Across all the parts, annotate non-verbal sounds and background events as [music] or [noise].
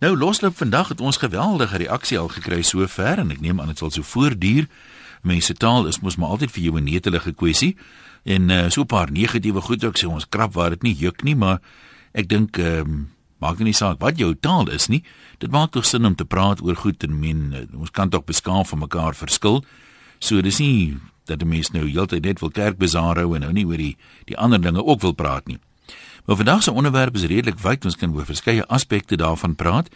Nou losloop vandag het ons geweldige reaksie al gekry sover en ek neem aan dit sal so voortduur. Mense taal is mos maar altyd vir jou 'n netelige kwessie en uh, so 'n paar negatiewe goed ook sê ons krap waar dit nie juk nie, maar ek dink ehm um, maak nie saak wat jou taal is nie. Dit maak tog sin om te praat oor goed en men uh, ons kan tog beskaaf van mekaar verskil. So dis nie dat die mense nou heeltyd net wil kerkbesaar hou en nou nie oor die die ander dinge ook wil praat nie. Maar vandag se onderwerp is redelik wyd, ons kan oor verskeie aspekte daarvan praat.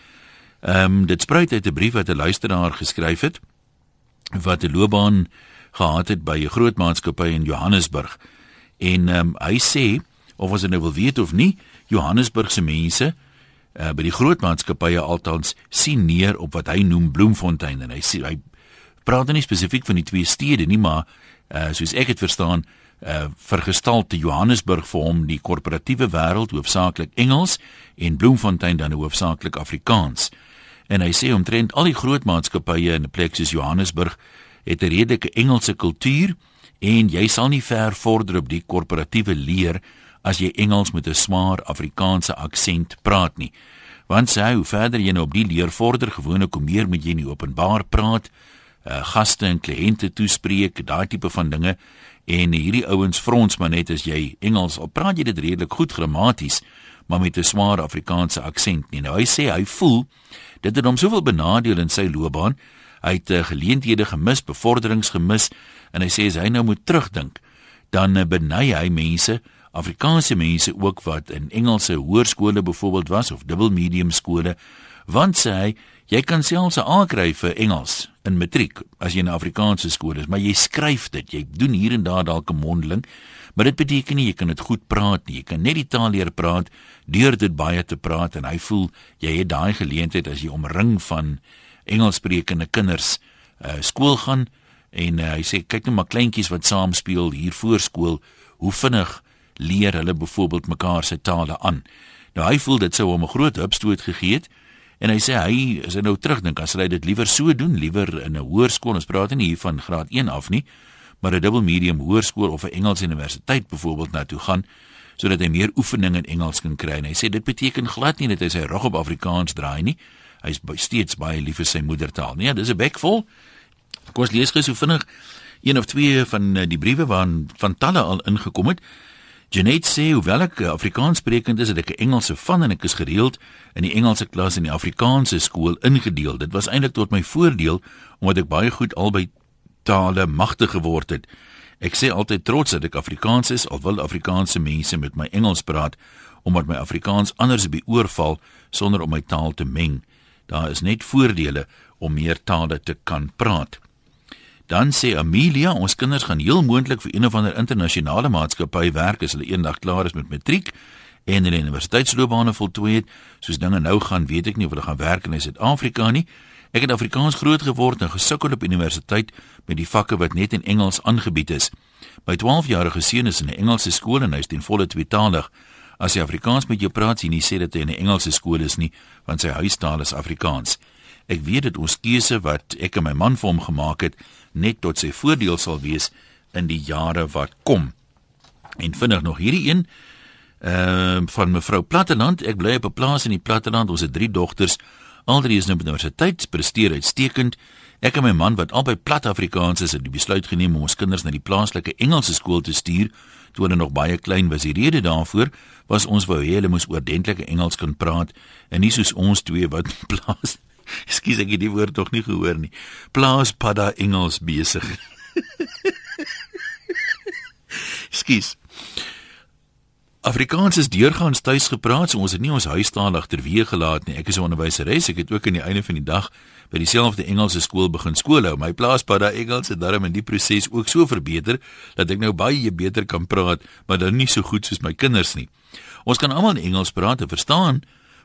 Ehm um, dit spruit uit 'n brief wat 'n luisteraar geskryf het wat 'n loopbaan gehad het by 'n groot maatskappy in Johannesburg. En ehm um, hy sê of ons nou wil weet of nie, Johannesburg se mense uh, by die groot maatskappye altans sien neer op wat hy noem Bloemfontein en hy sê hy praat nie spesifiek van die twee stede nie, maar uh, soos ek dit verstaan, uh, vergestalte Johannesburg vir hom die korporatiewe wêreld hoofsaaklik Engels en Bloemfontein dan hoofsaaklik Afrikaans. En hy sê omtrent al die groot maatskappye in 'n plek soos Johannesburg het 'n redelike Engelse kultuur en jy sal nie ver vorder op die korporatiewe leer as jy Engels met 'n smaar Afrikaanse aksent praat nie. Want sê hoe verder jy nou op die leer vorder, gewoonlik hoe meer moet jy in openbaar praat, uh, gaste en kliënte toespreek, daai tipe van dinge en hierdie ouens frons maar net as jy Engels al praat jy dit redelik goed grammaties maar met 'n swaar Afrikaanse aksent nie. Nou hy sê hy voel dit het hom soveel benadeel in sy loopbaan. Hy het uh, geleenthede gemis, bevorderings gemis en hy sê as hy nou moet terugdink, dan uh, beny hy mense, Afrikaanse mense ook wat in Engelse hoërskole byvoorbeeld was of dubbel medium skole, want sê hy jy kan selfs 'n A kry vir Engels in matriek as jy in 'n Afrikaanse skool is, maar jy skryf dit, jy doen hier en daar dalk 'n mondeling, maar dit beteken nie jy kan dit goed praat nie. Jy kan net die taal leer praat deur dit baie te praat en hy voel jy het daai geleentheid as jy omring van Engelssprekende kinders uh skool gaan en uh, hy sê kyk net maar kleintjies wat saam speel hier voor skool, hoe vinnig leer hulle byvoorbeeld mekaar se tale aan. Nou hy voel dit sou hom 'n groot hupstoot gegee het. En hy sê hy as hy nou terugdink, as hy dit liewer so doen, liewer in 'n hoërskool, ons praat nie hier van graad 1 af nie, maar 'n dubbel medium hoërskool of 'n Engels universiteit byvoorbeeld na toe gaan sodat hy meer oefening in Engels kan kry. En hy sê dit beteken glad nie dat hy sy rug op Afrikaans draai nie. Hy's steeds baie lief vir sy moedertaal. Nee, dis 'n bekvol. Kom ons lees gou so vinnig een of twee van eh, die briewe waarin van talle al ingekom het. Janet sê hoewel ek Afrikaans sprekend is, het ek 'n Engelse van en ek is gereeld in die Engelse klas in die Afrikaanse skool ingedeel. Dit was eintlik tot my voordeel omdat ek baie goed albei tale magtig geword het. Ek sê altyd trots dat ek Afrikaans is, alwil Afrikaanse mense met my Engels praat omdat my Afrikaans anders beoorval sonder om my taal te meng. Daar is net voordele om meer tale te kan praat. Dan sê Amelia, ons kinders gaan heel moontlik vir een of ander internasionale maatskappy werk as hulle eendag klaar is met matriek en hulle universiteitsloopbane voltooi het. Soos dinge nou gaan, weet ek nie of hulle gaan werk in Suid-Afrika nie. Ek het Afrikaans groot geword en gesukkel op universiteit met die vakke wat net in Engels aangebied is. My 12-jarige seun is in 'n Engelse skool en hy is ten volle tweetalig. As hy Afrikaans met jou praat, sien hy sê dat hy in 'n Engelse skool is nie, want sy huistaal is Afrikaans. Ek weet dit ons keuse wat ek en my man vir hom gemaak het, net tot sy voordeel sal wees in die jare wat kom. En vinnig nog hierdie een ehm uh, van mevrou Platteland. Ek bly op 'n plaas in die Platteland. Ons het drie dogters. Al drie is nou by universiteit, presteer uitstekend. Ek en my man wat albei plat Afrikaans is, het die besluit geneem om ons kinders na die plaaslike Engelse skool te stuur toe hulle nog baie klein was. Die rede daarvoor was ons wou hê hulle moes oordentlike Engels kan praat en nie soos ons twee wat [laughs] plaas Ekskuus ek het die woord tog nie gehoor nie. Plaas padda Engels besig. [laughs] Ekskuus. Afrikaans is deurgaans tuis gepraat, so ons het nie ons huistaal agterweë gelaat nie. Ek is 'n onderwyseres, ek het ook aan die einde van die dag by dieselfde Engelse skool begin skool hou. My plaaspadda Engels het daarom in die proses ook so verbeter dat ek nou baie beter kan praat, maar dan nie so goed soos my kinders nie. Ons kan almal Engels praat en verstaan,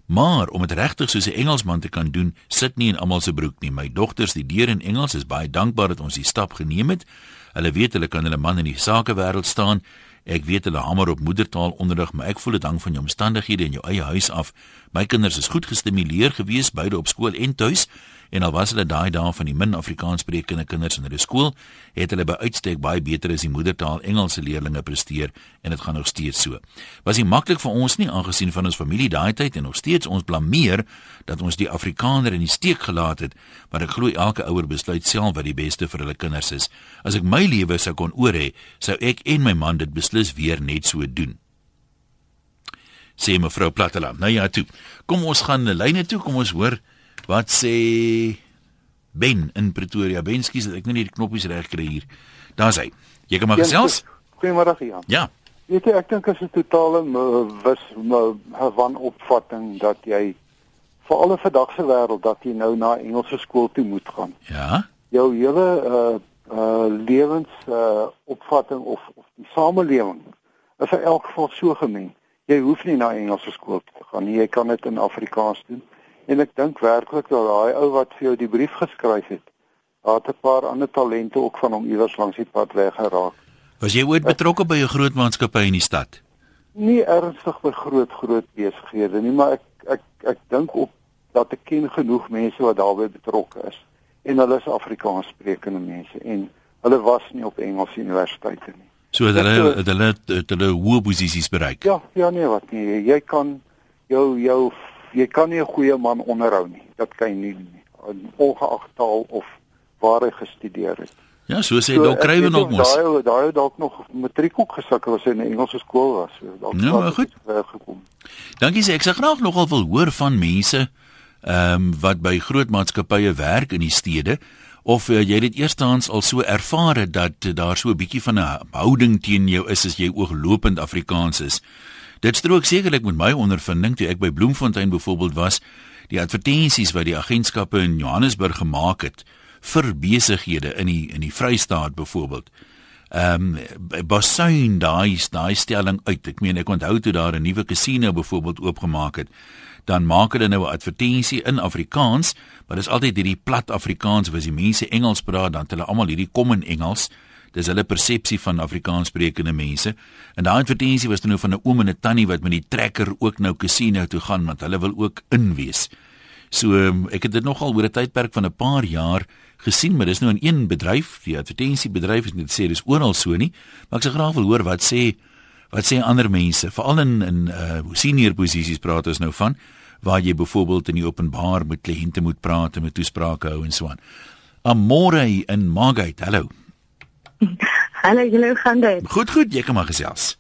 Maar om dit regtig soos 'n Engelsman te kan doen, sit nie in almal se broek nie. My dogters, die deur in Engels, is baie dankbaar dat ons die stap geneem het. Hulle weet hulle kan hulle man in die sakewêreld staan. Ek weet hulle hamer op moedertaal onderrig, maar ek voel dit hang van jou omstandighede in jou eie huis af. My kinders is goed gestimuleer gewees beide op skool en tuis en al was hulle daai dae van die min Afrikaans sprekende kinders in hulle skool, het hulle by uitstek baie beter as die moedertaal Engelse leerders presteer en dit gaan nog steeds so. Was nie maklik vir ons nie aangesien van ons familie daai tyd en nog steeds ons blameer dat ons die Afrikaner in die steek gelaat het, maar ek glo elke ouer besluit self wat die beste vir hulle kinders is. As ek my lewe sou kon oor hê, sou ek en my man dit beslis weer net so doen sê mevrou Platteland. Nou ja, toe. Kom ons gaan na lyne toe. Kom ons hoor Wat sê Ben in Pretoria? Ben, skus dat ek nou nie die knoppies reg kry hier. Daar's hy. Jy kan maar gesels. Goeiemôre Jan. Ja. Weet jy, ek dink dit is 'n totale wis wanopvatting dat jy vir alle verdagse wêreld dat jy nou na Engelse skool toe moet gaan. Ja. Jou hele uh uh lewens uh opvatting of of die samelewing is in elk geval so gemeng. Jy hoef nie na Engelse skool te gaan nie. Jy kan dit in Afrikaans doen. En ek dink werklik dat daai ou wat vir jou die brief geskryf het, het 'n paar ander talente ook van hom iewers langs die pad weggeraak. Was jy ooit betrokke by 'n groot maatskappy in die stad? Nie ernstig by groot groot besighede nie, maar ek ek ek dink op dat ek ken genoeg mense wat daarbey betrokke is en hulle is Afrikaans sprekende mense en hulle was nie op Engelse universiteite nie. So het hulle het hulle het hulle hoë posisies bereik. Ja, ja nee, wat nie. Jy kan jou jou jy kan nie 'n goeie man onderhou nie. Dat kan jy nie nie. Ongeag taal of waar hy gestudeer het. Ja, so sê so, Dok Kruiven ook mos. Daai daai dalk nog matriek ook gesukkel as hy in 'n Engelse skool was. Dalk nou, maar goed. gekom. Dankie sê ek sê graag nogal wil hoor van mense ehm um, wat by groot maatskappye werk in die stede of uh, jy dit eerstens al so ervare dat uh, daar so 'n bietjie van 'n houding teen jou is as jy ooglopend Afrikaans is. Dit strook sekerlik met my ondervinding toe ek by Bloemfontein byvoorbeeld was, die advertensies wat die agentskappe in Johannesburg gemaak het vir besighede in die in die Vrystaat byvoorbeeld. Ehm um, Basuin daai daai stelling uit. Ek meen ek onthou toe daar 'n nuwe casino byvoorbeeld oopgemaak het, dan maak hulle nou 'n advertensie in Afrikaans, maar dis altyd hierdie plat Afrikaans waar die mense Engels praat, dan hulle almal hierdie kom in Engels dis hulle persepsie van Afrikaanssprekende mense. En daai advertensie was dan nou van 'n oom en 'n tannie wat met die trekker ook nou casino toe gaan want hulle wil ook inwees. So um, ek het dit nogal oor 'n tydperk van 'n paar jaar gesien, maar dis nou in een bedryf, die advertensiebedryf is net sê dis oral so nie, maar ek sou graag wil hoor wat sê wat sê ander mense, veral in in uh senior posisies praat ons nou van waar jy byvoorbeeld in die openbaar met kliënte moet praat en met toesprake hou en so aan. Amore in Margate. Hallo. [laughs] Hallo, julle gaan dit. Goed, goed, jy kan maar gesels.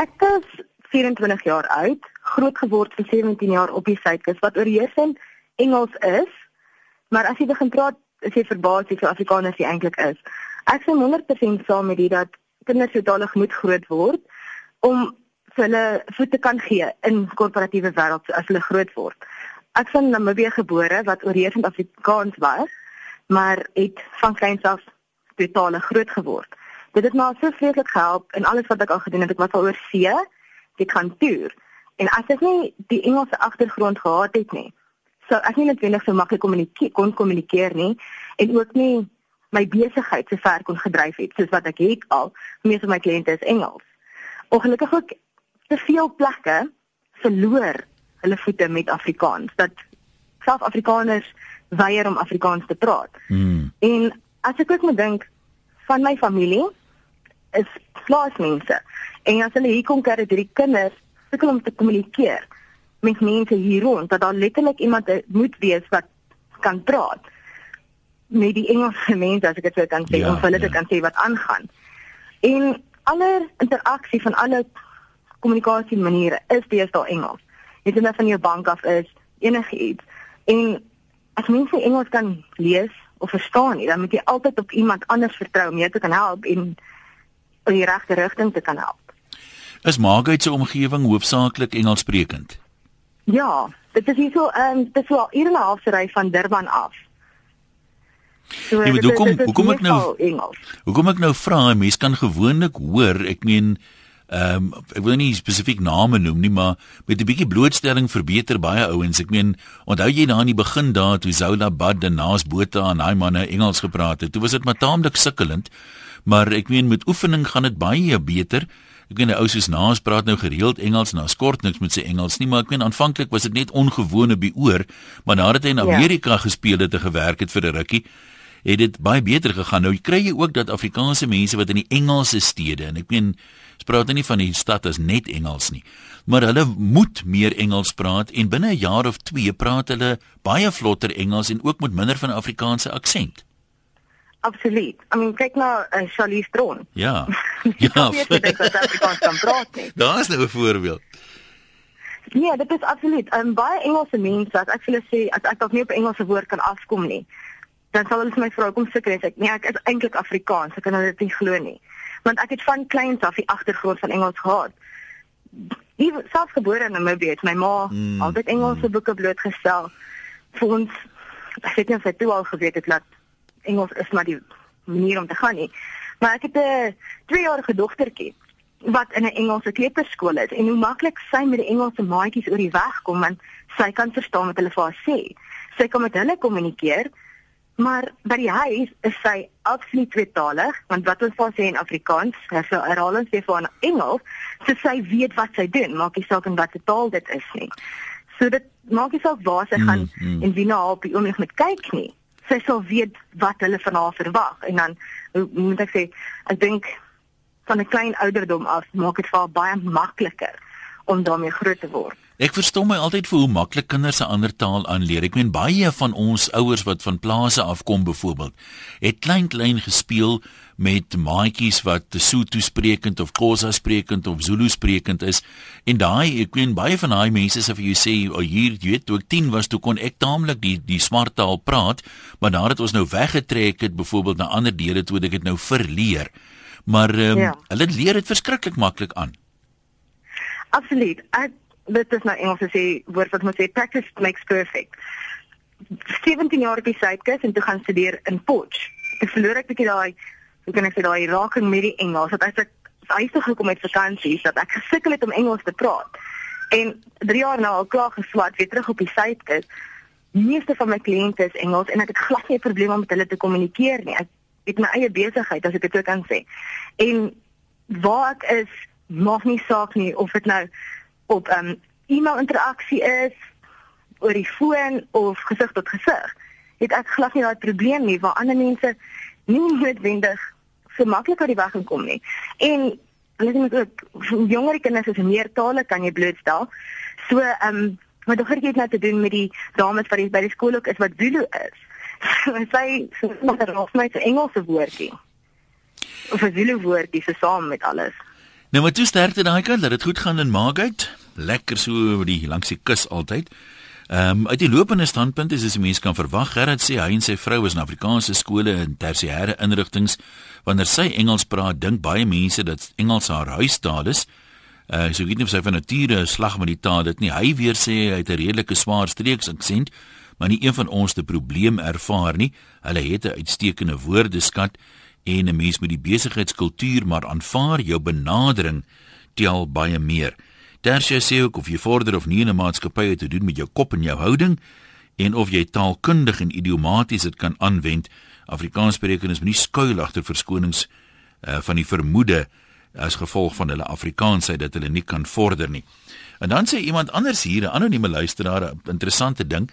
Ek is 24 jaar oud, groot geword vir 17 jaar op die suidkus wat oorheersend Engels is. Maar as jy begin praat, is jy verbaas hoe Afrikaans jy eintlik is. Ek sien 100% saam met dit dat kinders sodanig moet groot word om hulle voete kan gee in korporatiewe wêreld as hulle groot word. Ek is in Namibië gebore wat oorheersend Afrikaans was, maar het van kleins af totale groot geword. Dit het my so vreeslik gehelp in alles wat ek al gedoen het. Ek was al oor see, ek gaan toer. En as ek nie die Engelse agtergrond gehad het nie, sou ek nie noodwendig so maklik kommunikeer kon kommunikeer nie en ook nie my besigheid so ver kon gedryf het soos wat ek het al. Meeste van my kliënte is Engels. Ongelukkig ook te veel plekke verloor hulle voete met Afrikaans dat self Afrikaners weier om Afrikaans te praat. Mm. En as ek ook moet dink van my familie is plaasmense en as hulle hier kom kry dit die kinders sukkel om te kommunikeer met mense hier rond dat daar letterlik iemand moet wees wat kan praat met die Engelse mense as ek dit sou kan sê ja, om hulle ja. te kan sê wat aangaan. En alle interaksie van alle kommunikasie maniere is deesdae Engels. Dit is net van jou bank af is enigiets. En as mense Engels kan lees of verstaan nie, dan moet jy altyd op iemand anders vertrou om jou te kan help en in die regte rigting te kan help. Is Margaret se omgewing hoofsaaklik Engelssprekend? Ja, dit is hierso ehm um, dit is wel hier 'n halfse ry van Durban af. So, nee, hoe kom hoe kom ek nou Engels? Hoe kom ek nou vra? Mense kan gewoonlik hoor, ek meen Ehm um, ek wil nie spesifiek name noem nie, maar met 'n bietjie blootstelling verbeter baie ouens. Ek meen, onthou jy daar in die begin daar toe Zola Bad en Naas Botha en daai manne Engels gepraat het. Toe was dit maar taamlik sukkelend, maar ek meen met oefening gaan dit baie beter. Ek weet 'n ou soos Naas praat nou gereeld Engels, na skort niks met sy Engels nie, maar ek weet aanvanklik was dit net ongewoon op die oor, maar nadat hy in ja. Amerika ja. gespeel het en gewerk het vir 'n rukkie, het dit baie beter gegaan. Nou kry jy ook dat Afrikaanse mense wat in die Engelse stede en ek meen spraak nie van die stad as net Engels nie, maar hulle moet meer Engels praat en binne 'n jaar of 2 praat hulle baie vlotter Engels en ook met minder van 'n Afrikaanse aksent. Absoluut. I mean kyk na uh, Charlize Theron. Ja. [laughs] ja. [laughs] Daar is nou 'n voorbeeld. Nee, dit is absoluut. Um, baie Engelse mense, as ek vir hulle sê as ek dalk nie op Engelse woord kan afkom nie, dan sal hulle vir my vra kom sukkel en sê ek nee, ek is eintlik Afrikaans. Ek kan dit nie glo nie. Want ek het van kleins af die agtergrond van Engels gehad. Ek self gebore in Namibië, het my ma mm, altyd Engelse mm. boeke blootgestel vir ons. Ek het net vir toe al geweet het dat Engels is maar die manier om te gaan nie. Maar ek het 'n 2-jarige dogtertjie wat in 'n Engelse kleuterskool is en hoe maklik sy met die Engelse maatjies oor die weg kom want sy kan verstaan wat hulle vir haar sê. Sy kan met hulle kommunikeer. Maar by die huis is sy absoluut tweetalig want wat ons vir sê in Afrikaans, sy herhaal ons vir in Engels, so sy weet wat sy doen, maak nie saak in watter taal dit is nie. So dit maak nie saak waar sy mm, gaan mm. en wie na haar op die oomblik met kyk nie sy sal weet wat hulle van haar verwag en dan moet ek sê ek dink van 'n klein ouderdom af maak dit vir haar baie makliker om daarmee groot te word. Ek verstom my altyd vir hoe maklik kinders 'n ander taal aanleer. Ek meen baie van ons ouers wat van plase afkom byvoorbeeld, het klein klein gespeel met maatjies wat Sotho sprekend of Xhosa sprekend of Zulu sprekend is. En daai ek meen baie van daai mense sê vir jou sê oh, hier jy weet toe ek 10 was toe kon ek taamlik die die smart taal praat, maar nadat ons nou weggetrek het byvoorbeeld na ander dele toe ek dit nou verleer. Maar um, ja. hulle leer dit verskriklik maklik aan. Absoluut. Ek dit is nou Engels sê woord wat moet sê practice makes perfect. 17 jaar op die suidkus en toe gaan studeer in Potch. Ek verloor ek bietjie daai hoe kan ek sê daai raking met die Engels dat as ek huis toe gekom het vakansies dat ek gesukkel het om Engels te praat. En 3 jaar nou al klaar geswat weer terug op die suidkus. Meeste van my kliënte is Engels en ek het glad nie 'n probleem om met hulle te kommunikeer nie. Ek het my eie besigheid as ek dit ook kan sê. En waar ek is, maak nie saak nie of dit nou op 'n um, ehm, e-mail interaksie is oor die foon of gesig tot gesig. Het ek glad nie daai probleem nie waar ander mense nie noodwendig so maklik uit die weg kom nie. En hulle sê ook jonger kinders is meer tale kan jy blootstel. So ehm um, maar dit het net te doen met die dames wat by die skool ook is wat Zulu is. [laughs] So sy sê maar daar is net 'n Engelse woordjie. Of 'n Zulu woordjie vir saam met alles. Nou maar toe sterkte daai kant dat dit goed gaan in Margate. Lekker so die langs die kus altyd. Ehm um, uit die lopende standpunt is as 'n mens kan verwag, Gerard sê hy en sy vrou is in Afrikaanse skole en tersiêre inrigtinge. Wanneer sy Engels praat, dink baie mense dat Engels haar huistaal is. Uh so weet nie of sy van nature 'n slag met die taal dit nie. Hy weer sê hy het 'n redelike swaar streeks aksent, maar nie een van ons te probleem ervaar nie. Hulle het 'n uitstekende woordeskat en 'n mens met die besigheidskultuur maar aanvaar jou benadering tel baie meer. Tersia sê ook of jy vorder of nie in 'n maatskappy het te doen met jou kop en jou houding en of jy taalkundig en idiomaties dit kan aanwend. Afrikaanssprekendes moet nie skuil agter verskonings uh, van die vermoede as gevolg van hulle Afrikaansheid dat hulle nie kan vorder nie. En dan sê iemand anders hier, 'n anonieme luisteraar, 'n interessante ding.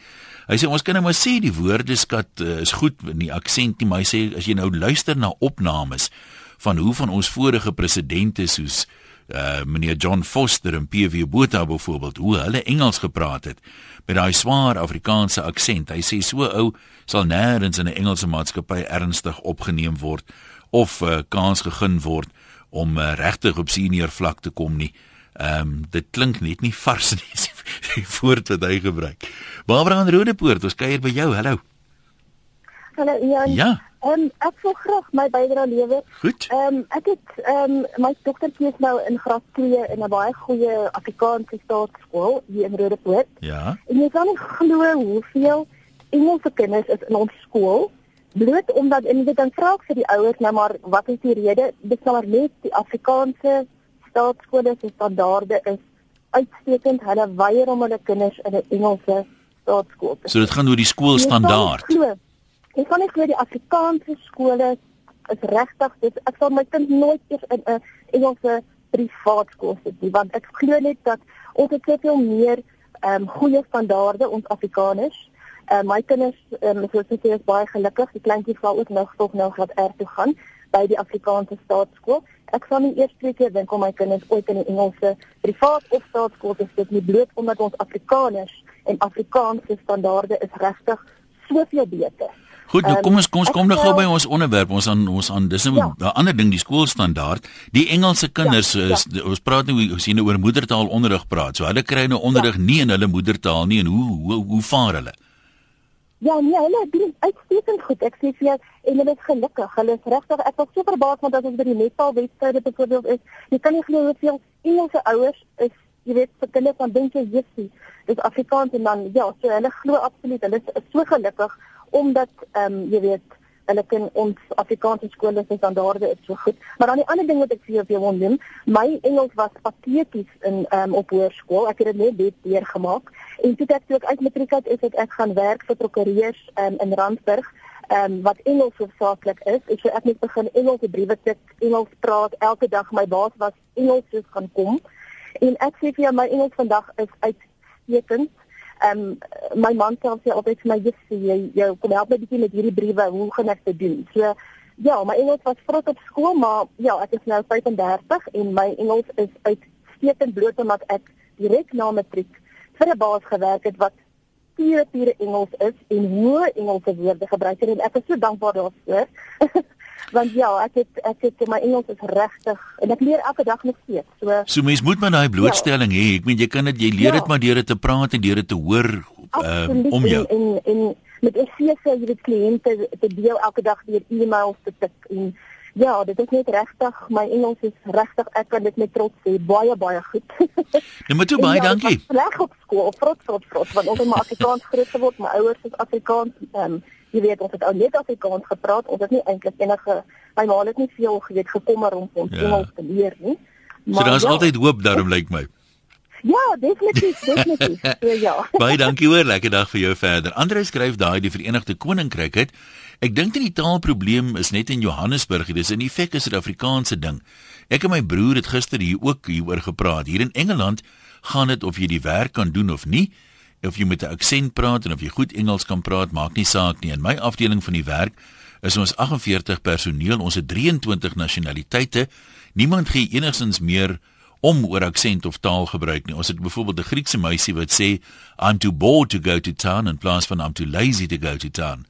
Hy sê ons kan nou maar sê die woordeskat uh, is goed in die aksent nie, maar hy sê as jy nou luister na opnames van hoe van ons vorige presidente soos uh meneer John Foster en PW Botha byvoorbeeld hoe hulle Engels gepraat het met daai swaar Afrikaanse aksent. Hy sê so ou sal nêrens in 'n Engelse maatskappy ernstig opgeneem word of uh, kans gegee word om uh, regtig op senior vlak te kom nie. Ehm um, dit klink net nie vars nie [laughs] die woord wat hy gebruik. Barbara van Rodepoort, ons kuier by jou. Hallo. Hallo Jan. Ja. Ehm um, ek wil graag my bydrae lewer. Goed. Ehm um, ek het ehm um, my dogtertjie is nou in graad 2 in 'n baie goeie Afrikaanse staatskool hier in Rodepoort. Ja. En jy kan nie glo hoeveel Engelse kinders is in ons skool. Bloot omdat en dit dan vra ek vir die ouers nou maar wat is die rede? Dit sal maar net die Afrikaanse staatskole se standaarde is uitstekend. Hulle weier om hulle kinders in 'n Engelse staatskool te. So dit gaan oor die skoolstandaard. Ek kan net sê die Afrikaanse skole is regtig dis ek sal my kind nooit eers in 'n Engelse privaat skool sit nie want ek glo net dat ons het soveel meer ehm um, goeie standaarde ons Afrikaners. Ehm uh, my kinders ehm um, soos ek sê is baie gelukkig. Die kleintjies sal ook nog tot nou graad R toe gaan by die Afrikaanse staatskool. Ek sal nie eers twee keer dink om my kinders ooit in die Engelse privaat of staatskool te sit nie bloot omdat ons Afrikaners en Afrikaanse standaarde is regtig soveel beter. Goed, nou kom ons kom ons kom nou gou by ons onderwerp. Ons aan ons aan dis nou 'n ja. ander ding die skoolstandaard. Die Engelse kinders ja, is ja. ons praat nou ons sien nou oor moedertaal onderrig praat. So hulle kry nou onderrig ja. nie in hulle moedertaal nie en hoe hoe hoe vaar hulle? Ja, nee, hulle doen uitstekend goed. Ek sê vir jou en hulle is gelukkig. Hulle is regtig ek was so verbaas want as ons by die netbal wedstryde byvoorbeeld is, jy kan nie glo hoeveel Engelse ouers is jy weet vir kinders van dink jy jissie dis Afrikaans en dan ja so hulle glo absoluut hulle is so gelukkig omdat ehm um, jy weet hulle kan ons Afrikaanse skole se standaarde is so goed. Maar dan die ander ding wat ek vir jou wil noem, my Engels was pateties in um, op hoërskool. Ek het dit net dit weer gemaak. En toe ek toe ek uit matriek uit is, het ek gaan werk vir prokureurs um, in Randburg. Ehm um, wat Engels hoofsaaklik is, ek so ek net begin Engelse briewe tik, Engels praat elke dag. My baas was Engels soos gaan kom. En ek sê vir jou my Engels vandag is uitstekend. Ehm um, my man sê altyd vir my jy jy, jy kom help my bietjie met hierdie briewe, hoe gaan ek dit doen? So ja, my Engels was vrot op skool, maar ja, ek is nou 35 en my Engels is uitstekend bloot omdat ek direk na matriek vir 'n baas gewerk het wat pure pure Engels is en hoe Engelse woorde gebruik en ek is so dankbaar daarvoor. [laughs] want ja, ek het ek het my Engels is regtig en ek leer elke dag nog steeds. So So mens moet maar daai blootstelling ja. hê. Ek meen jy kan dit jy leer dit ja. maar deur dit te praat en deur dit te hoor uh, om jou. En en, en met SCS jy weet kliënte te deel elke dag deur e-mails te tik en ja, dit is net regtig my Engels is regtig ek kan dit met trots sê baie baie goed. [laughs] Nou moet jy baie ja, dankie. Reg op skool, trots trots trots want ons het maar Afrikaans groot geword, my ouers is Afrikaans ehm um, jy weet ons het ou net Afrikaans gepraat ons het nie eintlik enige my ma het nie veel geweet gekommer om ons ja. Engels te leer nie maar so daar's ja. altyd hoop daarom lyk like my Ja, definitief, definitief. So, ja. [laughs] Baie dankie hoor, lekker dag vir jou verder. Andre skryf daai die Verenigde Koninkryk het. Ek dink dit die taalprobleem is net in Johannesburg, dis in effek 'n Suid-Afrikaanse ding. Ek en my broer het gister hier ook hieroor gepraat. Hier in Engeland gaan dit of jy die werk kan doen of nie of jy met 'n aksent praat en of jy goed Engels kan praat, maak nie saak nie. In my afdeling van die werk is ons 48 personeel, ons het 23 nasionaliteite. Niemand gee enigsins meer om oor aksent of taal gebruik nie. Ons het byvoorbeeld 'n Griekse meisie wat sê I'm too bored to go to town in plaas van I'm too lazy to go to town.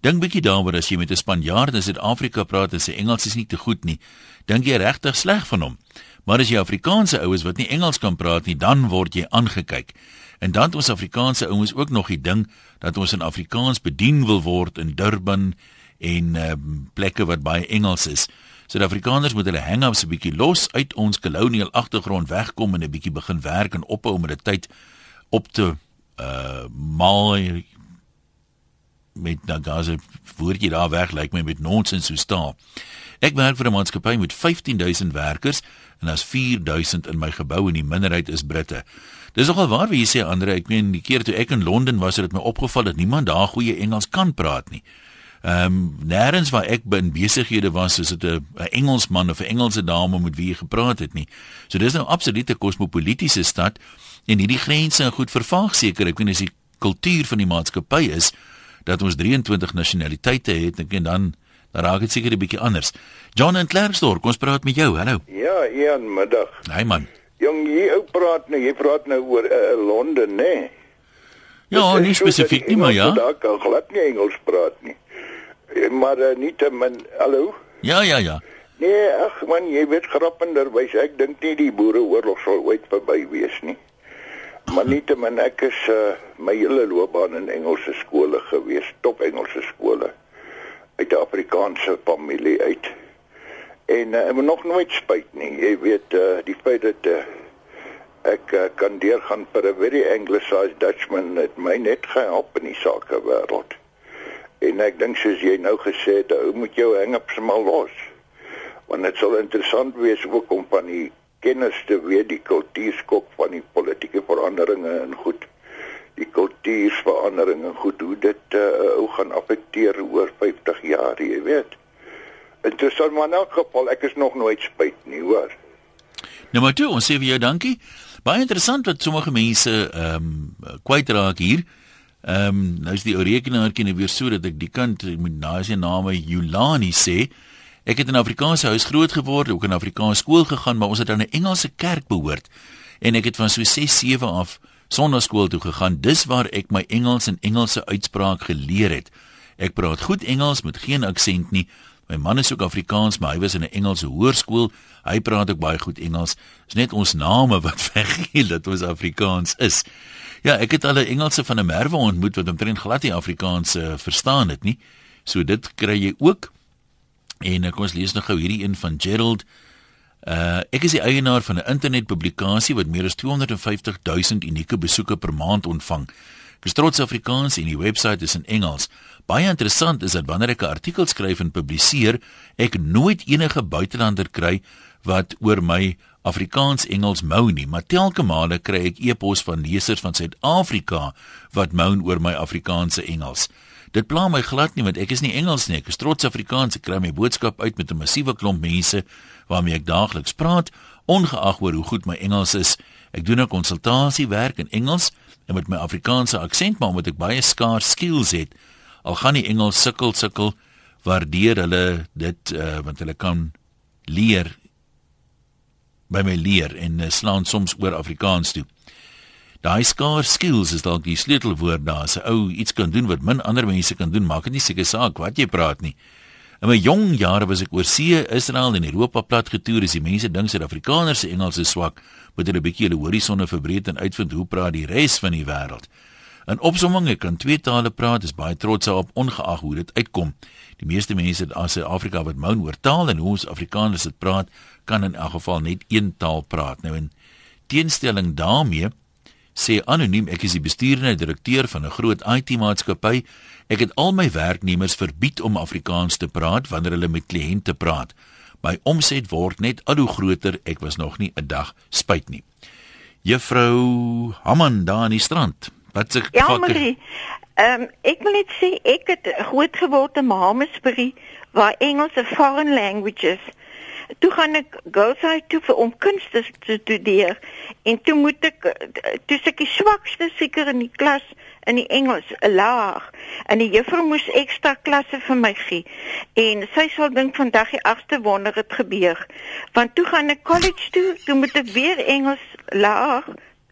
Dink bietjie daaroor as jy met 'n Spanjaard in Suid-Afrika praat en sy Engels is nie te goed nie. Dink jy regtig sleg van hom? Maar as jy Afrikaanse oues wat nie Engels kan praat nie, dan word jy aangekyk. En dan ons Afrikaanse ouens ook nog die ding dat ons in Afrikaans bedien wil word in Durban en um, plekke wat baie Engels is. Suid-Afrikaners moet hulle hang-ups 'n bietjie los uit ons kolonial agtergrond wegkom en 'n bietjie begin werk en ophou met die tyd op te uh maal met Nagaza woordjie daar weg lyk my met nonsens so staan. Ek werk vir 'n maatskappy met 15000 werkers en daar's 4000 in my gebou en die minderheid is Britte. Dis nogal waar wie sê Andre, ek meen die keer toe ek in Londen was, het dit my opgeval dat niemand daar goeie Engels kan praat nie. Ehm um, nêrens waar ek bin besighede was, is dit 'n Engelsman of 'n Engelse dame met wie jy gepraat het nie. So dis nou absolute kosmopolitiese stad en hierdie grense en goed vervaag seker. Ek weet as die kultuur van die maatskappy is dat ons 23 nasionaliteite het, ek en dan dan raak dit seker 'n bietjie anders. John en Claresdorp, kom ons praat met jou. Hallo. Ja, een middag. Hey man. Jong, jy ou praat nou, jy praat nou oor uh, Londen, né? Nee? Ja, nie spesifiek nie, maar ja. Daar kan glad nie Engels praat nie. Eh, maar uh, nie te min, hallo? Ja, ja, ja. Nee, ag man, jy weet grappenderwys, ek dink nie die boereoorlog sal ooit verby wees nie. Maar nie te min ek is uh, my hele loopbaan in Engelse skole gewees, top Engelse skole uit 'n Afrikaanse familie uit. En uh, ek moet nog nooit spyt nie. Jy weet uh, die feit dat uh, ek uh, kan deurgaan vir 'n very anglicized Dutchman het my net gehelp in die sake wêreld. En ek dink soos jy nou gesê het, ou moet jou hang-ups maar los. Want dit sal interessant wees ook om van die kennis te weet die kultuurskok van die politieke veranderinge en goed die kultuurveranderinge goed hoe dit uh, hoe gaan affekteer oor 50 jaar, jy weet. Interessant maar in elk geval ek is nog nooit spyt nie hoor. Nou maar toe, ons sê vir jou dankie. Baie interessant wat sommige mense ehm um, kwyt raak hier. Ehm um, nou is die ou rekenaartjie nou weer so dat ek die kind moet na sy name Yulani sê. Ek het in 'n Afrikaanse huis groot geword, ook in 'n Afrikaanse skool gegaan, maar ons het aan 'n Engelse kerk behoort. En ek het van so 6, 7 af sonnaskool toe gegaan. Dis waar ek my Engels en Engelse uitspraak geleer het. Ek praat goed Engels met geen aksent nie. My man is ook Afrikaans, maar hy was in 'n Engelse hoërskool. Hy praat ook baie goed Engels. Dis net ons name wat [laughs] weggee dat ons Afrikaans is. Ja, ek het al 'n Engelse van 'n merwe ontmoet wat omtrent glad nie Afrikaans uh, verstaan het nie. So dit kry jy ook. En ek ons lees nog gou hierdie een van Gerald. Uh ek is die eienaar van 'n internetpublikasie wat meer as 250 000 unieke besoeke per maand ontvang. Ek is trots Afrikaans en die webwerf is in Engels. Baie interessant is dat wanneer ek 'n artikel skryf en publiseer, ek nooit enige buitelander kry wat oor my Afrikaans Engels mou nie, maar telke male kry ek e-pos van lesers van Suid-Afrika wat moan oor my Afrikaanse Engels. Dit pla my glad nie want ek is nie Engels nie, ek is trots Afrikaans. Ek kry my boodskap uit met 'n massiewe klomp mense waarmee ek daagliks praat, ongeag oor hoe goed my Engels is. Ek doen 'n konsultasiewerk in Engels en met my Afrikaanse aksent, maar omdat ek baie skaars skills het, al gaan die Engels sukkel sukkel, waardeer hulle dit uh, want hulle kan leer by my leer en uh, slaan soms oor Afrikaans toe. Daai skaars skills is dalk die sleutelwoord daar. As 'n ou iets kan doen wat min ander mense kan doen, maak dit nie seker saak wat jy praat nie. In my jong jare was ek oor see, Israel en Europa plat getoer. As die mense dink Suid-Afrikaners se Engels is swak, moet hulle 'n bietjie hulle horisonne verbreek en uitvind hoe praat die res van die wêreld. In opsomming, ek kan twee tale praat, is baie trots daarop ongeag hoe dit uitkom. Die meeste mense in Suid-Afrika wat moun oor taal en hoe ons Afrikaners dit praat, kan in elk geval net een taal praat. Nou in teenstelling daarmee sê anoniem ek is die bestuurende direkteur van 'n groot IT-maatskappy. Ek het al my werknemers verbied om Afrikaans te praat wanneer hulle met kliënte praat. My omset word net al hoe groter. Ek was nog nie 'n dag spyt nie. Juffrou Hamman daar aan die strand. Wat sê Ja, Marie. Ehm um, ek wil net sê ek het groot geword in Mamasbury waar Engels 'n foreign language is toe gaan ek girls high toe vir om kunste te studeer en toe moet ek toe ek die swakste seker in die klas in die Engels 'n laag en die juffrou moes ekstra klasse vir my gee en sy sal dink vandag die agste wonder het gebeur want toe gaan ek college toe toe moet ek weer Engels laag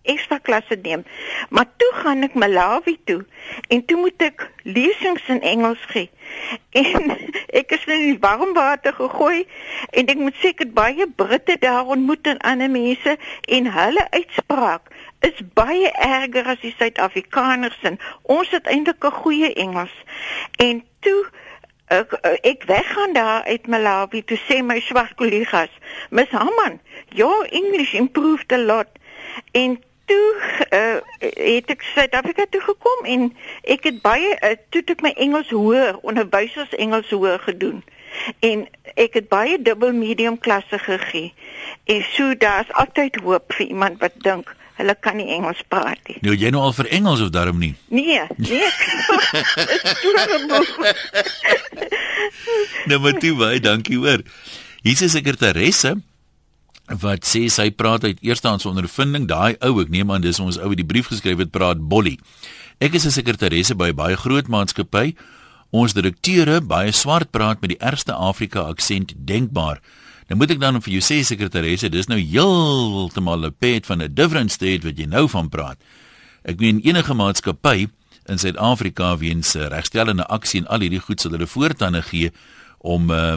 ekstra klasse neem. Maar toe gaan ek Malawi toe en toe moet ek lesings in Engels gee. En [laughs] ek is in die warm water gegooi en ek moet seker baie Britte daar ontmoet en ander mense en hulle uitspraak is baie erger as die Suid-Afrikaners en ons het eintlik 'n goeie Engels. En toe ek ek weggaan daar uit Malawi toe sê my swart kollegas, "Miss Hamman, your English improved a lot." En toe uh, het ek Suid-Afrika toe gekom en ek het baie uh, toe ek my Engels hoër onderwysers Engels hoër gedoen en ek het baie dubbel medium klasse gegee en so daar's altyd hoop vir iemand wat dink hulle kan nie Engels praat nie. Nou jy nou al vir Engels of daarom nie? Nee, nee. [laughs] nou maar toe baie dankie hoor. Hier is 'n sekretaresse wat sê sy praat uit eerstehands ondervinding daai ou ek neem aan dis ons ou wat die brief geskryf het praat Bolly ek is 'n sekretaresse by baie groot maatskappy ons direkteure baie swart praat met die ergste Afrika aksent denkbaar nou moet ek dan vir jou sê sekretaresse dis nou heeltemal 'n pet van 'n different state wat jy nou van praat ek meen enige maatskappy in Suid-Afrika weens regstellende aksie en al hierdie goed sal hulle voortande gee om uh,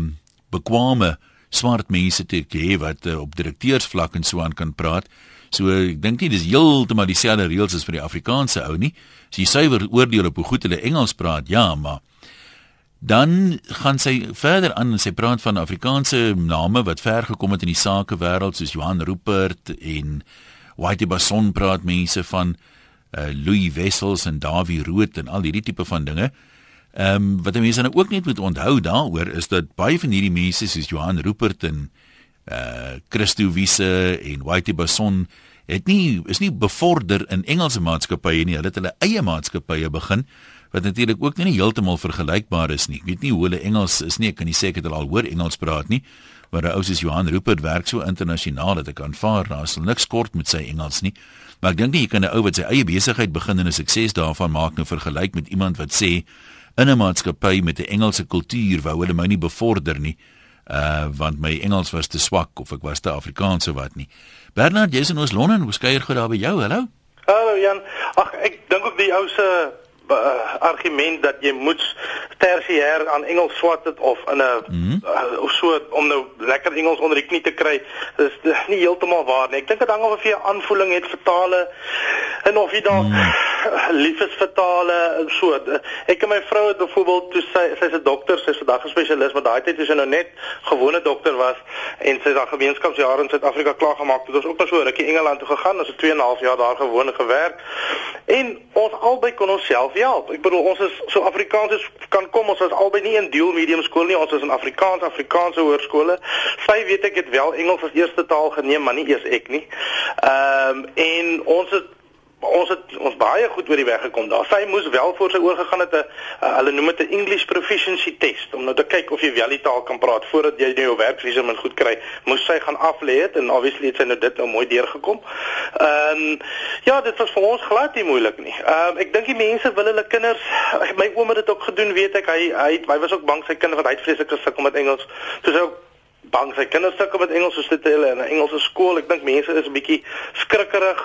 bekwame swart mense te hê wat uh, op direkteursvlak en so aan kan praat. So ek dink nie dis heeltemal dieselfde reëls as vir die Afrikaanse ou nie. As jy suiwer oordeel op hoe goed hulle Engels praat, ja, maar dan gaan sy verder aan en sy praat van Afrikaanse name wat ver gekom het in die sakewêreld soos Johan Rupert en Whitey Basson praat mense van uh, Louis Wessels en Davie Rood en al hierdie tipe van dinge. Ehm um, wat mense nou ook net moet onthou daaroor is dat baie van hierdie mense soos Johan Rupert en uh Christo Wiese en Whitey Basson het nie is nie bevorder in Engelse maatskappye nie. Hulle het hulle eie maatskappye begin wat natuurlik ook nie heeltemal vergelykbaar is nie. Ek weet nie hoe hulle Engels is nie. Ek kan nie sê ek het al hoor Engels praat nie. Maar ou soos Johan Rupert werk so internasionaal dat ek aanvaar daar is niks kort met sy Engels nie. Maar ek dink jy kan 'n ou wat sy eie besigheid begin en 'n sukses daarvan maak nou vergelyk met iemand wat sê in 'n maatskappy met 'n Engelse kultuur wou hulle my nie bevorder nie. Uh want my Engels was te swak of ek was te Afrikaans of wat nie. Bernard, jy's in ons Londen, hoe skeuier goed daar by jou? Hallo. Hallo Jan. Ag ek dink ook die ou se uh, argument dat jy moet tersiêr aan Engels swat het of in 'n mm -hmm. uh, of so om nou lekker Engels onder die knie te kry is nie heeltemal waar nie. Ek dink dit hang af of jy 'n aanvoeling het vir tale en of jy dalk mm. [clears throat] lief is vir tale en so. Ek en my vrou het byvoorbeeld toe sy sy's 'n dokter, sy's vandag 'n spesialis, maar daai tyd toe sy nou net gewone dokter was en sy daar gemeenskapsjare in Suid-Afrika klaar gemaak het, het ons ook nog so rukkie Engeland toe gegaan, ons het 2 en 'n half jaar daar gewone gewerk. En ons albei kon onsself help. Ek bedoel ons is so Afrikaans is kan kom ons is albei nie in dual medium skool nie. Ons is in Afrikaans Afrikaanse hoërskole. Sy weet ek het wel Engels as eerste taal geneem, maar nie eers ek nie. Ehm um, en ons het ons het ons baie goed oor die weg gekom daar. Sy moes wel voor sy oorgegaan het 'n uh, hulle noem dit 'n English proficiency test om nou te kyk of jy wel die taal kan praat voordat jy nou jou werkvisum moet goed kry. Moes sy gaan aflê het en obviously het sy nou dit nou mooi deurgekom. Ehm um, ja, dit was vir ons glad nie moeilik nie. Ehm um, ek dink die mense wil hulle kinders my ouma het dit ook gedoen, weet ek. Hy hy hy was ook bang sy kinders wat hy vreeslik gesukkel met Engels. Toe sy ook bang sy kinders sukkel met Engels soos dit hulle in 'n Engelse skool. Ek dink mense is 'n bietjie skrikkerig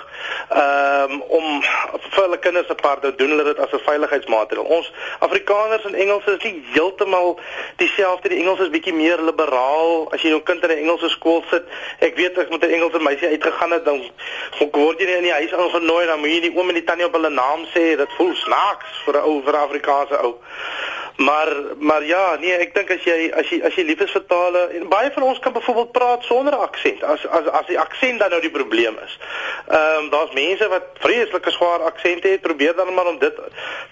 um, om vir hulle kinders apart te doen hulle dit as 'n veiligheidsmaatreël. Ons Afrikaners en Engelse is nie heeltemal dieselfde. Die Engels is bietjie meer liberaal. As jy jou kind in 'n Engelse skool sit, ek weet ek met 'n Engelse meisie uitgegaan het, dan word jy nie in die huis aangenooi dan moet jy nie oom en die tannie op hulle naam sê. Dit voel snaaks vir 'n ou vir 'n Afrikaanse ou. Maar maar ja, nee, ek dink as jy as jy as jy lief is vir tale en baie van ons kan byvoorbeeld praat sonder aksent. As as as die aksent dan nou die probleem is. Ehm um, daar's mense wat vreeslike swaar aksente het, probeer dan maar om dit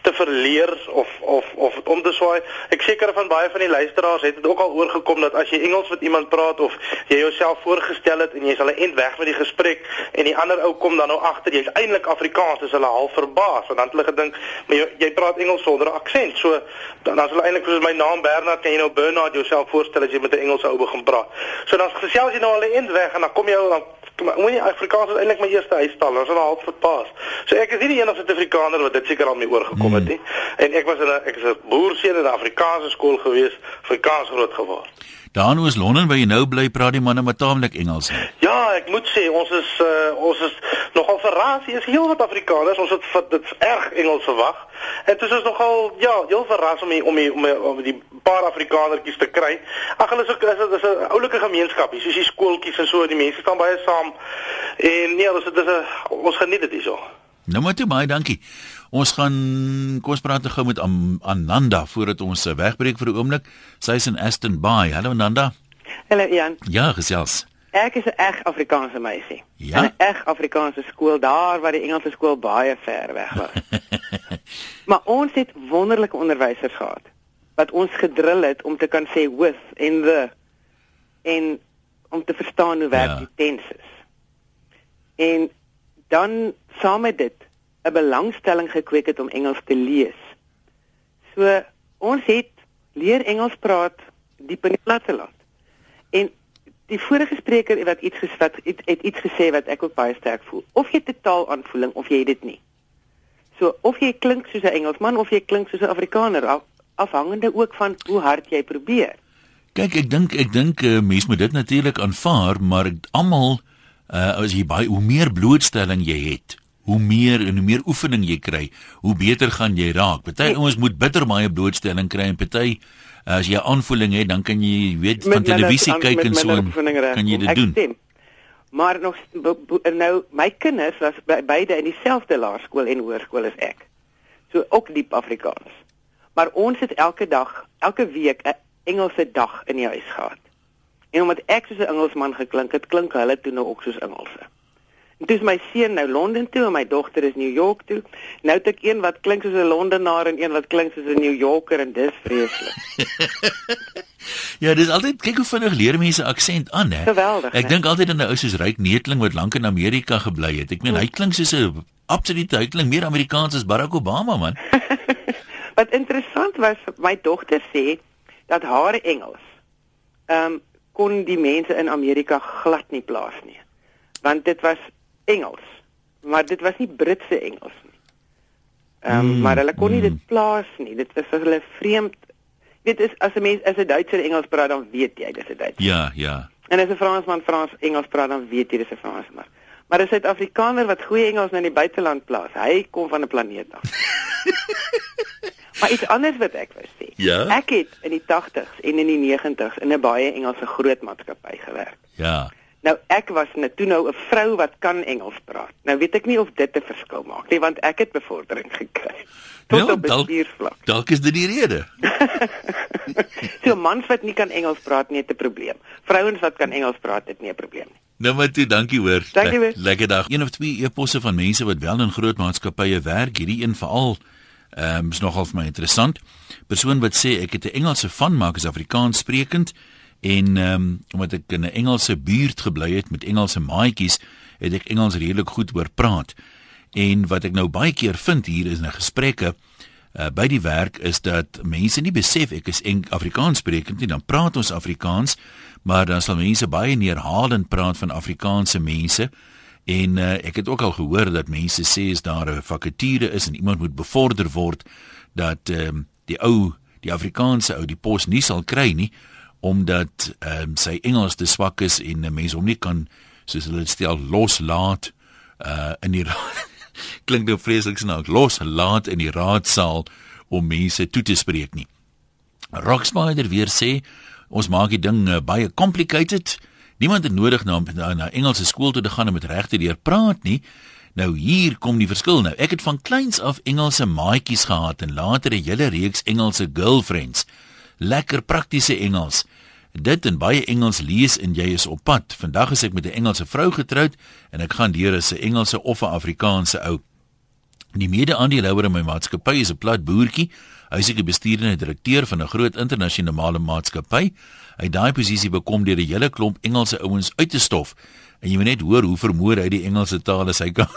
te verleer of of of om te swaai. Ek seker van baie van die luisteraars het dit ook al oorgekom dat as jy Engels met iemand praat of jy jouself voorgestel het en jy's al 'n end weg met die gesprek en die ander ou kom dan nou agter jy's eintlik Afrikaans, is hulle half verbaas want dan het hulle gedink jy, jy praat Engels sonder aksent. So dan is hulle eintlik soos my naam Bernard kan jy nou Bernard jouself voorstel as jy met 'n Engelse ou begin praat. So dan gesels jy nou al 'n eind weg en dan kom jy dan moet jy Afrikaans is eintlik my eerste huistaal. Ons het al half verpas. So ek is nie die enigste Afrikaner wat dit seker al mee oorgekom het nie. En ek was in 'n ek is 'n boerseun in 'n Afrikaanse skool gewees, Afrikaans groot geword. Daar nou is Londen waar jy nou bly, praat die manne met taamlik Engels. Ja, ek moet sê ons is uh, ons is nogal verras. Hier is heel wat Afrikaners. Ons het dit erg Engels verwag. En dit is nogal ja, heel verras om die, om die, om die, om die paar Afrikanertjies te kry. Ag hulle is ook is dit is 'n oulike gemeenskap, hier soos die skooltjies en so, die mense staan baie saam. En nee, ons dit is 'n ons geniet dit hierso. Nou maar toe baie dankie. Ons gaan kom ons praat gou met Ananda voordat ons eh, wegbreek vir 'n oomblik. Sy is in Aston Bay. Hallo Ananda. Hallo Jan. Ja, gesels. Ek is 'n reg Afrikaanse meisie. Ja? 'n Reg Afrikaanse skool daar waar die Engelse skool baie ver weg was. [laughs] maar ons het wonderlike onderwysers gehad wat ons gedrill het om te kan sê with en the en om te verstaan hoe werk ja. die tenses. En dan saam met dit 'n belangstelling gekweek het om Engels te lees. So ons het leer Engels praat diep in die platteland. En die vorige spreker wat iets gesê het, het iets gesê wat ek ook baie sterk voel. Of jy totaal aanvoeling of jy dit nie. So of jy klink soos 'n Engelsman of jy klink soos 'n Afrikaner af, afhangende ook van hoe hard jy probeer. Kyk, ek dink ek dink uh, mense moet dit natuurlik aanvaar, maar almal uh, as jy baie hoe meer blootstelling jy het, hoe meer en hoe meer oefening jy kry, hoe beter gaan jy raak. Party ouens moet bitter baie blootstelling kry en party as jy aanvoeling het, dan kan jy weet van televisie kyk en so kan jy dit doen. Stem. Maar nog nou my kinders was by, beide in dieselfde laerskool en hoërskool as ek. So ook diep Afrikaans. Maar ons het elke dag, elke week 'n Engelse dag in die huis gehad. En omdat ek soos 'n Engelsman geklink het, klink hulle toe nou ook soos Engelse. Dis my seun nou Londen toe en my dogter is New York toe. Nou het ek een wat klink soos 'n Londenaar en een wat klink soos 'n New Yorker en dis vreeslik. [laughs] ja, dis altyd kyk hoe vinnig leer mense aksent aan, hè. Geweldig. Ek dink altyd aan 'n ou soos Ryk Neetling wat lank in Amerika gebly het. Ek meen hy klink soos 'n absolute hy klink meer Amerikaans as Barack Obama, man. [laughs] Wat interessant was, my dogter sê dat haar Engels ehm um, kon die mense in Amerika glad nie plaas nie. Want dit was Engels, maar dit was nie Britse Engels nie. Ehm um, mm, maar hulle kon nie mm. dit plaas nie. Dit was vir hulle vreemd. Weet is as 'n mens as 'n Duitser Engels praat dan weet jy dis 'n Duitser. Ja, ja. En as 'n Fransman Frans Engels praat dan weet jy dis 'n Fransman. Maar 'n Suid-Afrikaner wat goeie Engels in die buiteland plaas, hy kom van 'n planeet af. [laughs] maar iets anders wat ek wou sê. Ja? Ek het in die 80s en in die 90s in 'n baie Engelse groot maatskappy gewerk. Ja. Nou ek was net toe nou 'n vrou wat kan Engels praat. Nou weet ek nie of dit 'n verskil maak nie, want ek het bevordering gekry tot Ja, op bestuursvlak. Dalk is dit die rede. [laughs] So mans wat nie kan Engels praat nie, het 'n probleem. Vrouens wat kan Engels praat, het nie 'n probleem nie. Nou maar toe, dankie hoor. Dankie, hoor. Lekker dag. Een of twee eposse van mense wat wel in groot maatskappye werk, hierdie een veral ehm um, is nogal vir my interessant. Persoon wat sê ek het 'n Engelse van maak as Afrikaans sprekend en ehm um, omdat ek in 'n Engelse buurt gebly het met Engelse maatjies, het ek Engels redelik goed hoor praat. En wat ek nou baie keer vind hier is in gesprekke uh, by die werk is dat mense nie besef ek is Eng Afrikaans sprekend nie, dan praat ons Afrikaans, maar dan sal mense baie neerhalend praat van Afrikaanse mense. En uh, ek het ook al gehoor dat mense sê as daar 'n vakature is en iemand moet bevorder word dat ehm um, die ou die Afrikaanse ou die pos nie sal kry nie omdat ehm um, sy Engels te swak is en 'n mens hom nie kan soos hulle dit stel loslaat uh in die [laughs] klink nou vreeslik snaaks loslaat in die raadsaal om mense toe te spreek nie. Rockspider weer sê ons maak die ding uh, baie complicated. Niemand het nodig na na, na Engelse skool toe te gaan om met regte deur praat nie. Nou hier kom die verskil nou. Ek het van kleins af Engelse maatjies gehad en later 'n hele reeks Engelse girlfriends. Lekker praktiese Engels. Dit en baie Engels lees en jy is op pad. Vandag is ek met 'n Engelse vrou getroud en ek gaan deur as 'n Engelse of 'n Afrikaanse ou. Die mede-aandeelhouer in my maatskappy is 'n plat boertjie. Hy is 'n bestuurende direkteur van 'n groot internasionale maatskappy. Hy daai posisie bekom deur 'n hele klomp Engelse ouens uit te stof. En jy moet net hoor hoe vermoor hy die Engelse taal as hy [laughs] kan.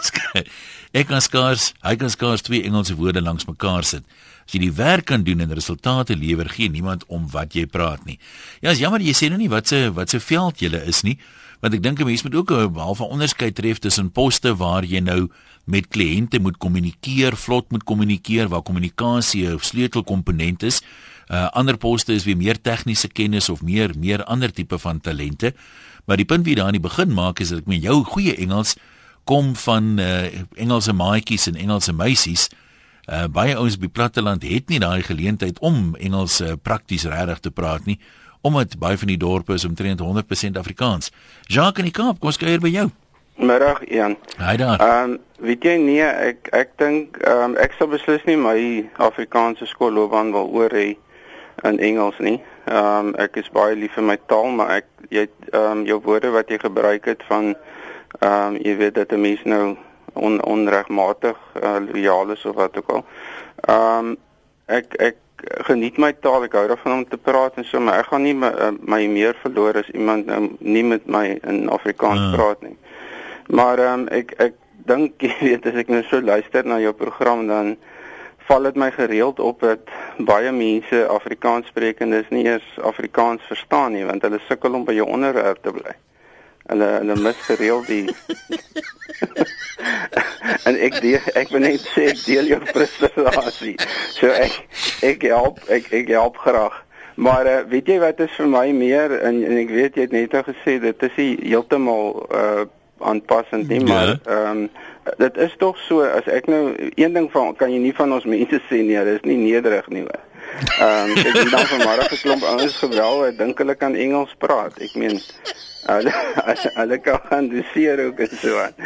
Ek kan skaars, hy kan skaars twee Engelse woorde langs mekaar sit. As jy die werk kan doen en resultate lewer, gee niemand om wat jy praat nie. Ja, is jammer jy sê nou nie wat se wat se veld jy is nie, want ek dink 'n mens moet ook 'n halfe onderskeid tref tussen poste waar jy nou met kliënte moet kommunikeer, vlot moet kommunikeer waar kommunikasie 'n sleutelkomponent is. Uh ander poste is weer meer tegniese kennis of meer meer ander tipe van talente. Maar die punt wie daar aan die begin maak is dat ek meen jou goeie Engels kom van uh Engelse maatjies en Engelse meisies. Uh baie ouens die platteland het nie daai geleentheid om Engels uh, prakties regtig te praat nie omdat baie van die dorpe is omtrent 100% Afrikaans. Jacques in die Kaap, kom ons kuier by jou. Middag Ian. Haai daar. Ehm um, weet jy nee, ek ek dink ehm um, ek sal beslis nie my Afrikaanse skoolloopbaan wil oor hê in Engels nie. Ehm um, ek is baie lief vir my taal, maar ek jy ehm um, jou woorde wat jy gebruik het van ehm um, jy weet dat 'n mens nou on, onregmatig uh, loyaal is of wat ook al. Ehm um, ek ek geniet my taal, ek hou daarvan om te praat en so, maar ek gaan nie my, uh, my meer verloor as iemand nou nie met my in Afrikaans uh. praat nie. Maar ehm um, ek ek dink [laughs] jy weet as ek nou so luister na jou program dan val dit my gereeld op dat baie mense Afrikaans sprekendes nie eers Afrikaans verstaan nie want hulle sukkel om by jou onderwerp te bly. Hulle hulle mis gereeld die [laughs] en ek die, ek wil net sê ek deel jou frustrasie. So ek ek help ek ek help graag. Maar uh, weet jy wat is vir my meer en, en ek weet jy het net al gesê dit is heeltemal uh aanpassend nie, maar ehm um, dit is tog so as ek nou een ding van kan jy nie van ons mense sê nee, dit is nie nederig nie. Ehm um, ek het dan vanmôre geklomp ouens gewel, ek dink hulle kan Engels praat. Ek meen hulle hulle kan handiseer ook en so aan.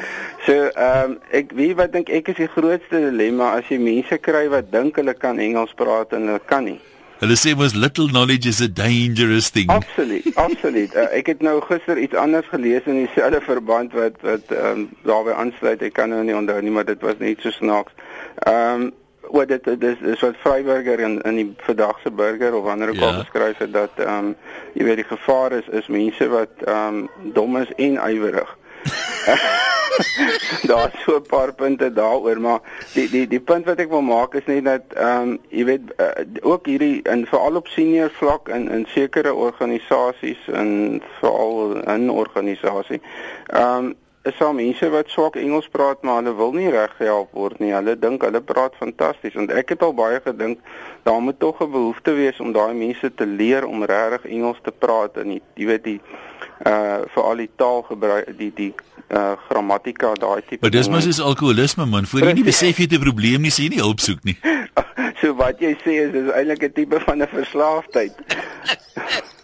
So ehm um, ek weet wat dink ek is die grootste dilemma as jy mense kry wat dink hulle kan Engels praat en hulle kan nie. Hulle sê mos little knowledge is a dangerous thing. Absoluut, absoluut. Uh, ek het nou gister iets anders gelees in dieselfde verband wat wat ehm um, daarbey aansluit. Ek kan nou nie onthou nie, maar dit was net so snaaks. Ehm um, wat dit dis is wat Vryburger in in die verdagse burger of wanneer ook ja. al beskryf het dat ehm um, jy weet die gevaar is is mense wat ehm um, dom is en ywerig. [laughs] Daar's so 'n paar punte daaroor, maar die die die punt wat ek wil maak is net dat ehm um, jy weet uh, ook hierdie in veral op senior vlak in in sekere organisasies en veral in organisasie. Ehm um, is daar mense wat swak Engels praat maar hulle wil nie reg gehelp word nie. Hulle dink hulle praat fantasties want ek het al baie gedink daar moet tog 'n behoefte wees om daai mense te leer om regtig Engels te praat en jy weet die uh vir al die taalgebruik die die uh grammatika daai tipe Maar dis mos is alkoholisme man. Voor jy nie besef jy het 'n probleem nie, sê jy nie hulp soek nie. [laughs] so wat jy sê is dis eintlik 'n tipe van 'n verslaafdheid. [laughs]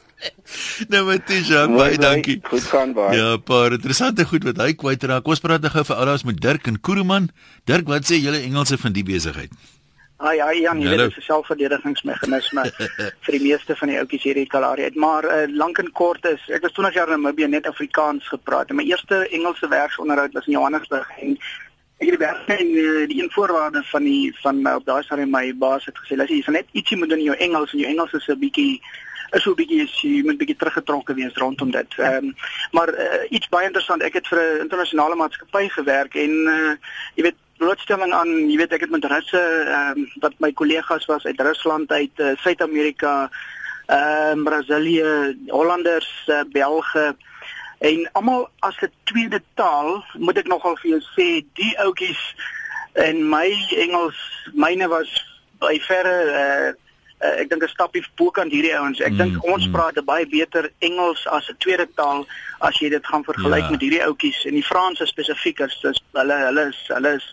[laughs] nou dis ja, baie dankie. Goed gaan baie. Ja, paar interessante goed wat hy kwyt raak. Kom ons praat nou gou vir alraas met Dirk en Kuruman. Dirk, wat sê julle Engelse van die besigheid? Ai ai Jan, jy weet dit is 'n selfverdedigingsmeganisme [laughs] vir die meeste van die ouetjies hier in Kalahari uit, maar uh, lank en kort is ek was 20 jaar in Namibië net Afrikaans gepraat. En my eerste Engelse werksonderhoud was in Johannesburg en ek het werk in uh, die invoerwaarde van die van uh, op daai stadium my baas het gesê, "Lasie, jy sal net ietsie moet doen in jou Engels en jou Engels is 'n bietjie is so 'n bietjie is jy moet bietjie teruggetrokke wees rondom dit. Ehm um, maar uh, iets baie interessant, ek het vir 'n internasionale maatskappy gewerk en uh, jy weet blootstelling aan, jy weet ek het met Russe ehm um, wat my kollegas was uit Rusland uit uh, Suid-Amerika, ehm um, Brasilië, Hollanders, uh, Belge en almal as 'n tweede taal, moet ek nogal vir jou sê, die ouetjies en my Engels, myne was by verre uh, uh, ek dink 'n stapie bokant hierdie ouens. Ek mm, dink ons mm. praat baie beter Engels as 'n tweede taal as jy dit gaan vergelyk ja. met hierdie ouetjies en die Franse spesifiek is dis hulle hulle is hulle is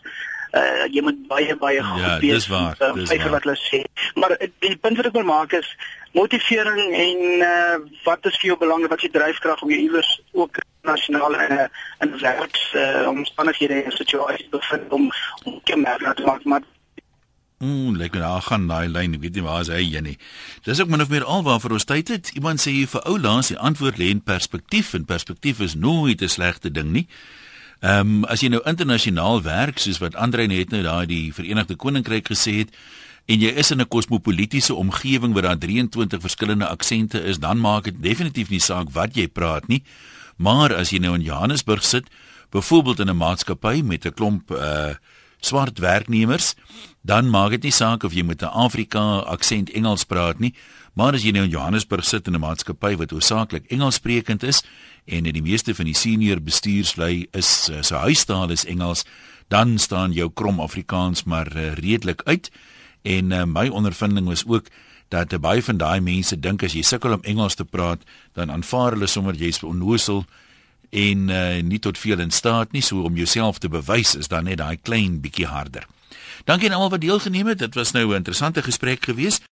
uh, jy moet baie baie goed ja, wees. Ja, dis waar. wat hulle sê. Maar die punt wat ek wil maak is motivering en uh, wat is vir jou belangrik wat jy dryfkrag om jou iewers ook nasionaal in 'n in werks uh, omstandighede en situasies bevind om om te maak maar Mm, lekker daar gaan daai lyn, ek weet nie waar is hy hier nie. Dis ook min of meer alwaar vir ons tyd het. Iemand sê hier vir ou laas die antwoord lê in perspektief en perspektief is nooit 'n slegte ding nie. Ehm um, as jy nou internasionaal werk soos wat Andre net nou daai die Verenigde Koninkryk gesê het en jy is in 'n kosmopolitiese omgewing waar daar 23 verskillende aksente is, dan maak dit definitief nie saak wat jy praat nie. Maar as jy nou in Johannesburg sit, byvoorbeeld in 'n maatskappy met 'n klomp uh swart werknemers, dan maak dit nie saak of jy met 'n Afrika aksent Engels praat nie, maar as jy nou in Johannesburg sit in 'n maatskappy wat hoofsaaklik Engelssprekend is en in die meeste van die senior bestuurslui is se huistaal is Engels, dan staan jou krom Afrikaans maar uh, redelik uit. En uh, my ondervinding was ook dat uh, baie van daai mense dink as jy sukkel om Engels te praat, dan aanvaar hulle sommer jy's onnosel en uh, nie tot veel in staat nie so om jouself te bewys is dan net daai klein bietjie harder. Dankie aan almal wat deelgeneem het. Dit was nou 'n interessante gesprek geweest.